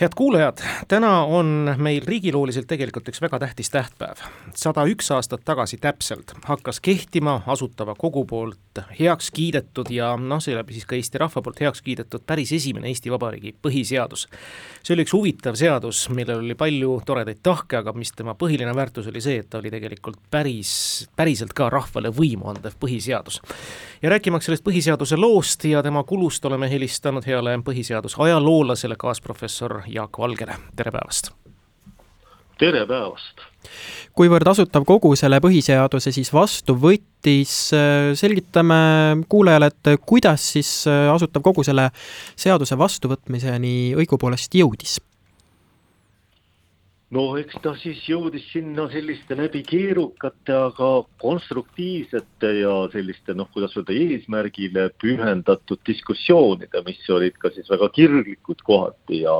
head kuulajad, täna on meil riigilooliselt tegelikult üks väga tähtis tähtpäev. sada üks aastat tagasi täpselt hakkas kehtima Asutava Kogu poolt heaks kiidetud ja noh, seeläbi siis ka Eesti rahva poolt heaks kiidetud päris esimene Eesti Vabariigi põhiseadus. see oli üks huvitav seadus, millel oli palju toredaid tahke, aga mis tema põhiline väärtus oli see, et ta oli tegelikult päris, päriselt ka rahvale võimu andev põhiseadus. Ja rääkimaks sellest põhiseaduse loost ja tema kulust oleme helistanud heale põhiseaduse ajaloolasele, kaasprofessor Jaak Valgele, tere päevast! tere päevast! kuivõrd Asutav Kogu selle põhiseaduse siis vastu võttis, selgitame kuulajale, et kuidas siis Asutav Kogu selle seaduse vastuvõtmiseni õigupoolest jõudis no eks ta siis jõudis sinna selliste läbi keerukate, aga konstruktiivsete ja selliste noh, kuidas öelda, eesmärgile pühendatud diskussioonide, mis olid ka siis väga kirglikud kohati. Ja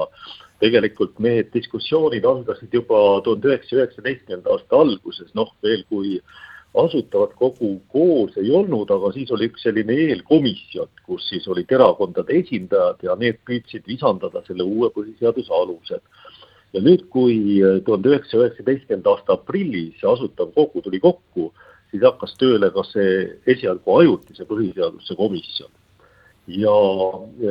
tegelikult need diskussioonid algasid juba tuhande üheksasaja üheksateistkümnenda aasta alguses, noh veel kui asutavat kogu koos ei olnud, aga siis oli üks selline eelkomisjon, kus siis olid erakondade esindajad ja need püüdsid visandada selle uue põhiseaduse alused ja nüüd, kui äh, tuhande üheksasaja üheksateistkümnenda aasta aprillis Asutav Kogu tuli kokku, siis hakkas tööle ka see esialgu ajutise põhiseaduse komisjon. ja,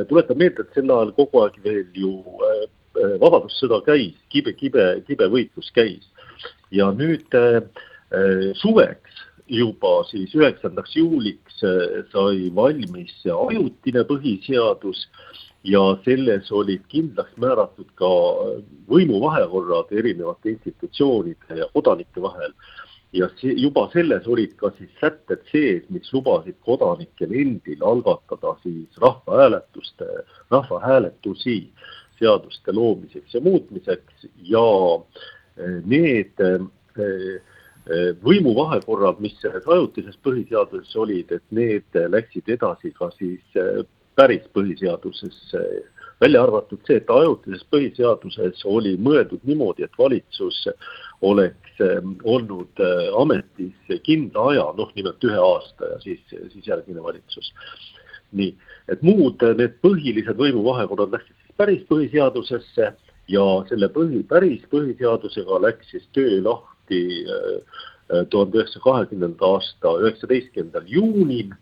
tuletan meelde, et sel ajal kogu aeg veel ju äh, äh vabadussõda käis, kibe, kibe, kibe võitlus käis ja nüüd äh, suveks juba siis üheksandaks juuliks sai valmis ajutine põhiseadus ja selles olid kindlaks määratud ka võimuvahekorrad erinevate institutsioonide ja kodanike vahel. ja see, juba selles olid ka siis sätted sees, mis lubasid kodanikel endil algatada siis rahvahääletuste, rahvahääletusi seaduste loomiseks ja muutmiseks ja eh, need eh, võimuvahekorrad, mis selles ajutises põhiseaduses olid, et need läksid edasi ka siis päris põhiseadusesse, välja arvatud see, et ajutises põhiseaduses oli mõeldud niimoodi, et valitsus oleks ähm, olnud äh, ametis kindla aja, noh nimelt ühe aasta ja siis, siis järgmine valitsus. nii, et muud äh, need põhilised võimuvahekorrad läksid siis päris põhiseadusesse ja selle põhi, päris põhiseadusega läks siis töö lahti äh, tuhande üheksasaja kahekümnenda aasta üheksateistkümnendal juunil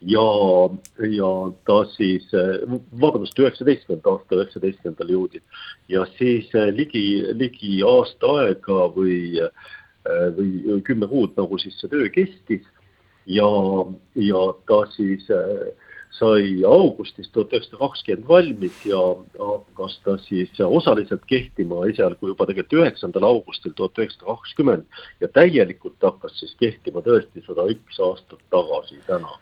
ja, ja ta siis, vabandust, üheksateistkümnenda aasta üheksateistkümnendal juulil ja siis eh, ligi, ligi aasta aega või, eh, või kümme kuud, nagu siis see töö kestis. Ja, ja ta siis eh, sai augustis tuhat üheksasada kakskümmend valmis ja hakkas ta siis osaliselt kehtima esialgu juba tegelikult üheksandal augustil tuhat üheksasada kakskümmend ja täielikult hakkas siis kehtima tõesti sada üks aastat tagasi täna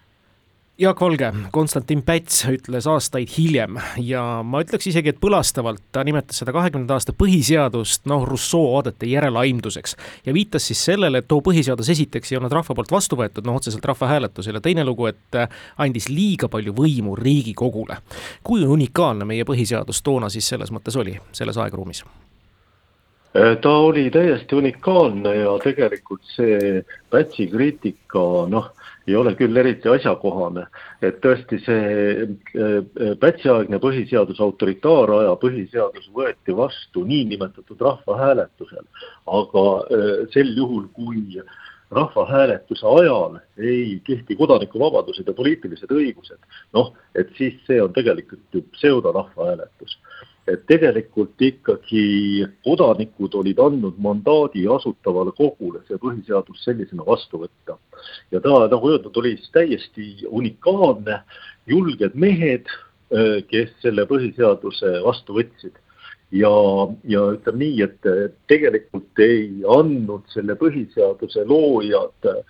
Jaak Valge, Konstantin Päts ütles aastaid hiljem ja ma ütleks isegi, et põlastavalt ta nimetas seda kahekümnenda aasta põhiseadust noh, Rousseau vaadete järelaimduseks ja viitas siis sellele, et too põhiseadus esiteks ei olnud rahva poolt vastu võetud, noh otseselt rahvahääletusel ja teine lugu, et andis liiga palju võimu Riigikogule. kui unikaalne meie põhiseadus toona siis selles mõttes oli, selles aegruumis? ta oli täiesti unikaalne ja tegelikult see Pätsi kriitika noh ei ole küll eriti asjakohane, et tõesti see äh, Pätsi-aegne põhiseadus, autoritaaraja põhiseadus võeti vastu niinimetatud rahvahääletusel, aga äh, sel juhul, kui rahvahääletuse ajal ei kehti kodanikuvabadused ja poliitilised õigused, noh, et siis see on tegelikult ju pseudorahvahääletus et tegelikult ikkagi kodanikud olid andnud mandaadi asutavale kogule see põhiseadus sellisena vastu võtta. ja ta, nagu öeldud, oli siis täiesti unikaalne, julged mehed, äh, kes selle põhiseaduse vastu võtsid. ja, ja ütleme nii, et tegelikult ei andnud selle põhiseaduse loojad äh,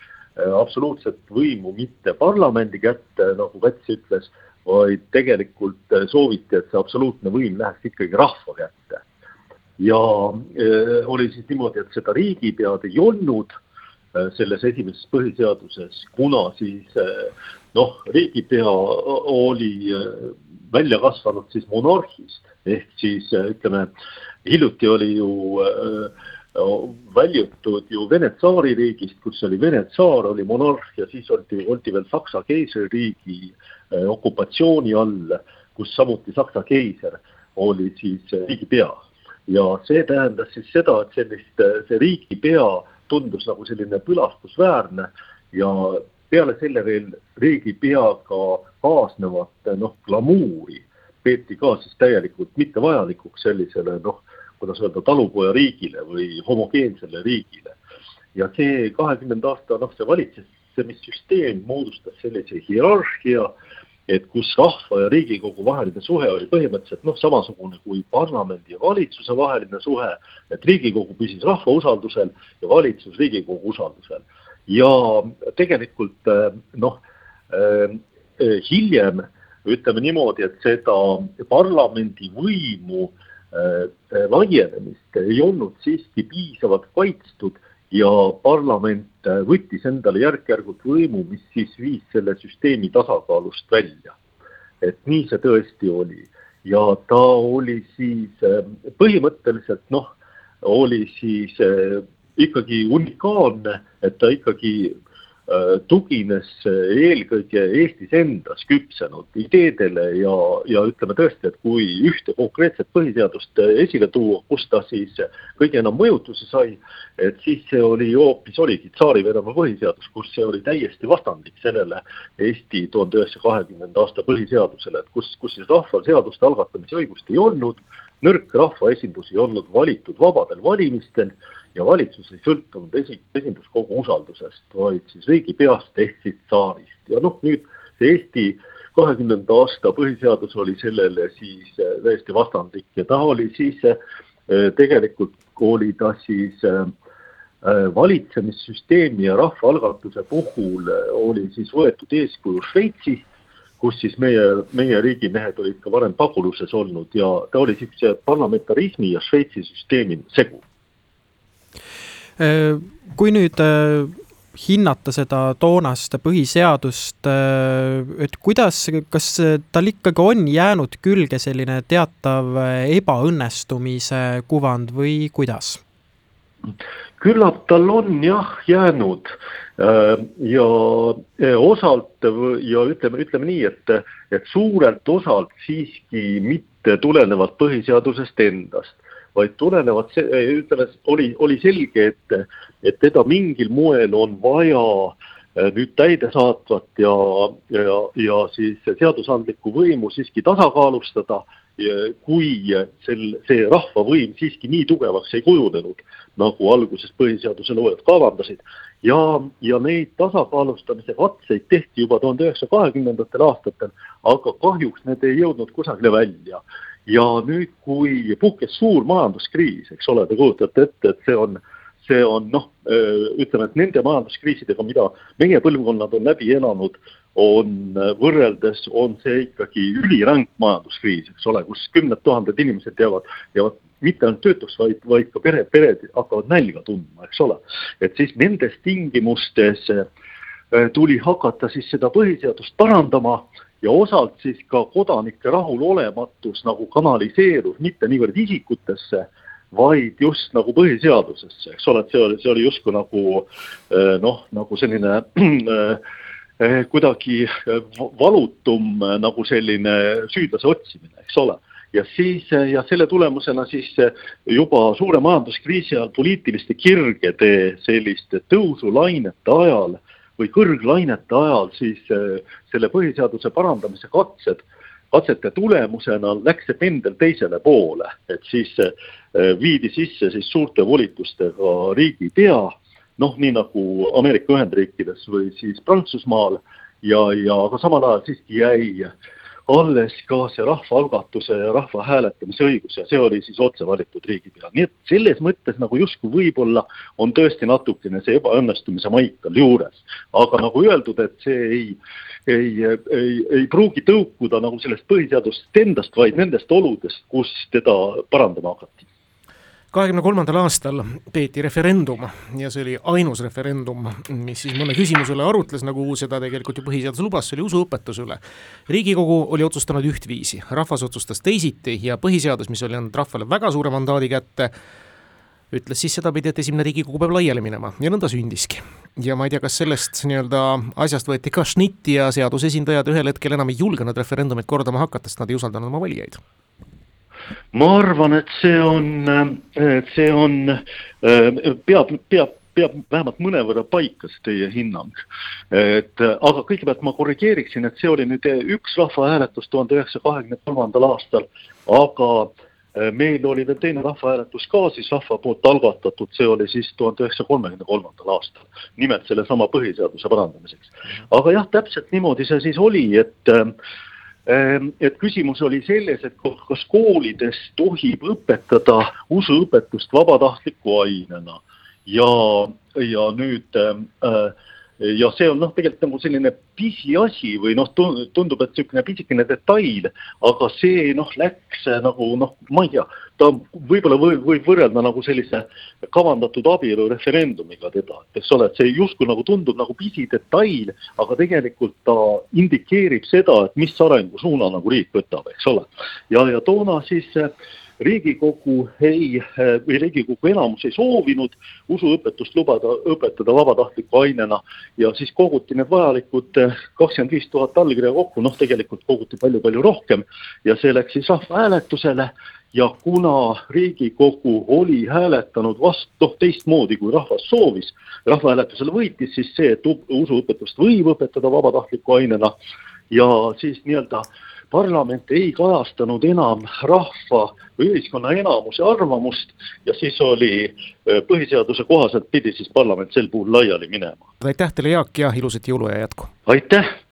absoluutset võimu mitte parlamendi kätte, nagu Päts ütles vaid tegelikult äh, sooviti, et see absoluutne võim läheks ikkagi rahva kätte. ja äh, oli siis niimoodi, et seda riigipead ei olnud äh, selles esimeses põhiseaduses, kuna siis äh, noh, riigipea oli äh, välja kasvanud siis monarhist ehk siis äh, ütleme, hiljuti oli ju väljutud ju Vene tsaaririigist, kus oli Vene tsaar, oli monarh ja siis oldi, oldi veel Saksa keisririigi äh, Äh, okupatsiooni all, kus samuti Saksa keiser oli siis riigipea ja see tähendas siis seda, et sellist, see riigipea tundus nagu selline põlastusväärne ja peale selle veel riigipeaga kaasnevat noh, glamuuri peeti ka siis täielikult mittevajalikuks sellisele noh, kuidas öelda, talupojariigile või homogeensele riigile. ja see kahekümnenda aasta noh, see valitsemissüsteem moodustas sellise hierarhia, et kus rahva ja Riigikogu vaheline suhe oli põhimõtteliselt noh, samasugune kui parlamendi ja valitsuse vaheline suhe, et Riigikogu püsis rahva usaldusel ja valitsus Riigikogu usaldusel. ja tegelikult noh, hiljem ütleme niimoodi, et seda parlamendi võimu laienemist ei olnud siiski piisavalt kaitstud ja parlament äh, võttis endale järk-järgult võimu, mis siis viis selle süsteemi tasakaalust välja. et nii see tõesti oli ja ta oli siis äh, põhimõtteliselt noh, oli siis äh, ikkagi unikaalne, et ta ikkagi tugines eelkõige Eestis endas küpsenud ideedele ja, ja ütleme tõesti, et kui ühte konkreetset põhiseadust esile tuua, kus ta siis kõige enam mõjutuse sai, et siis see oli hoopis, oligi Tsaari-Venemaa põhiseadus, kus see oli täiesti vastandlik sellele Eesti tuhande üheksasaja kahekümnenda aasta põhiseadusele, et kus, kus siis rahval seaduste algatamise õigust ei olnud, nõrk rahvaesindus ei olnud valitud vabadel valimistel ja valitsus ei sõltunud esi-, esinduskogu usaldusest, vaid siis riigipeast ehk siis tsaarist. Ja noh, nüüd see Eesti kahekümnenda aasta põhiseadus oli sellele siis äh, täiesti vastandlik ja ta oli siis äh, tegelikult oli ta siis äh, valitsemissüsteemi ja rahvaalgatuse puhul oli siis võetud eeskuju Šveitsist, kus siis meie, meie riigimehed olid ka varem paguluses olnud ja ta oli niisuguse parlamentarismi ja Šveitsi süsteemi segu kui nüüd äh, hinnata seda toonast põhiseadust, äh, et kuidas, kas tal ikkagi on jäänud külge selline teatav ebaõnnestumise kuvand või kuidas? küllap tal on jah jäänud ja osalt ja ütleme, ütleme nii, et, et suurelt osalt siiski mitte tulenevalt põhiseadusest endast vaid tulenevalt, ütleme, oli, oli selge, et, et teda mingil moel on vaja äh, nüüd täidesaatvat ja, ja, ja siis seadusandlikku võimu siiski tasakaalustada, kui sel, see rahvavõim siiski nii tugevaks ei kujunenud, nagu alguses põhiseaduse loojad kavandasid. ja, ja neid tasakaalustamise katseid tehti juba tuhande üheksasaja kahekümnendatel aastatel, aga kahjuks need ei jõudnud kusagile välja ja nüüd, kui puhkes suur majanduskriis, eks ole, te kujutate ette, et see on, see on noh, ütleme, et nende majanduskriisidega, mida meie põlvkonnad on läbi elanud, on võrreldes, on see ikkagi üliränk majanduskriis, eks ole, kus kümned tuhanded inimesed jäävad, jäävad mitte ainult töötuks, vaid, vaid ka pere, pered hakkavad nälga tundma, eks ole. et siis nendes tingimustes tuli hakata siis seda põhiseadust parandama ja osalt siis ka kodanike rahulolematus nagu kanaliseerus mitte niivõrd isikutesse, vaid just nagu põhiseadusesse, eks ole, et see oli, see oli justkui nagu eh, noh, nagu selline eh, kuidagi valutum nagu selline süüdlase otsimine, eks ole. Ja siis ja selle tulemusena siis juba suure majanduskriisi ajal poliitiliste kirgede selliste tõusulainete ajal või kõrglainete ajal siis äh, selle põhiseaduse parandamise katsed, katsete tulemusena läks see pendel teisele poole, et siis äh, viidi sisse siis suurte volitustega riigipea, noh, nii nagu Ameerika Ühendriikides või siis Prantsusmaal ja, ja aga samal ajal siiski jäi alles ka see rahvaalgatuse ja rahva hääletamise õigus ja see oli siis otse valitud riigipea, nii et selles mõttes nagu justkui võib-olla on tõesti natukene see ebaõnnestumise maik tal juures. aga nagu öeldud, et see ei, ei, ei, ei pruugi tõukuda nagu sellest põhiseadusest endast, vaid nendest oludest, kus teda parandama hakati kahekümne kolmandal aastal peeti referendum ja see oli ainus referendum, mis siis mõne küsimuse üle arutles, nagu seda tegelikult ju põhiseadus lubas, see oli usuõpetuse üle. riigikogu oli otsustanud ühtviisi, rahvas otsustas teisiti ja põhiseadus, mis oli andnud rahvale väga suure mandaadi kätte, ütles siis sedapidi, et esimene Riigikogu peab laiali minema ja nõnda sündiski. ja ma ei tea, kas sellest nii-öelda asjast võeti ka šnitti ja seadusesindajad ühel hetkel enam ei julgenud referendumit kordama hakata, sest nad ei usaldanud oma valijaid ma arvan, et see on, et see on, peab, peab peab vähemalt mõnevõrra paika, see teie hinnang. et aga kõigepealt ma korrigeeriksin, et see oli nüüd üks rahvahääletus tuhande üheksasaja kahekümne kolmandal aastal, aga Äh, meil oli veel teine rahvahääletus ka siis rahva poolt algatatud, see oli siis tuhande üheksasaja kolmekümne kolmandal aastal, nimelt sellesama põhiseaduse parandamiseks. aga jah, täpselt niimoodi see siis oli, et äh, et küsimus oli selles, et kas koolides tohib õpetada usuõpetust vabatahtliku ainena. Ja, ja nüüd äh, ja see on noh, tegelikult nagu selline pisiasi või noh, tundub, et niisugune pisikene detail, aga see noh, läks nagu noh, ma ei tea, ta võib-olla võib, võib võrrelda nagu sellise kavandatud abielureferendumiga teda, eks ole, et see justkui nagu tundub nagu pisidetail, aga tegelikult ta indikeerib seda, et mis arengusuuna nagu riik võtab, eks ole. ja, ja toona siis äh, Riigikogu ei, või Riigikogu enamus ei soovinud usuõpetust lubada õpetada vabatahtliku ainena. Ja siis koguti need vajalikud kakskümmend viis tuhat allkirja kokku, noh, tegelikult koguti palju-palju rohkem. Ja see läks siis rahvahääletusele. Ja kuna Riigikogu oli hääletanud vastu, noh, teistmoodi kui rahvas soovis, rahvahääletusel võitis siis see, et usuõpetust võib õpetada vabatahtliku ainena. Ja siis nii-öelda äh, parlament ei kajastanud enam rahva või ühiskonna enamuse arvamust ja siis oli põhiseaduse kohaselt pidi siis parlament sel puhul laiali minema. aitäh teile, Jaak, ja ilusat jõuluaja jätku! aitäh!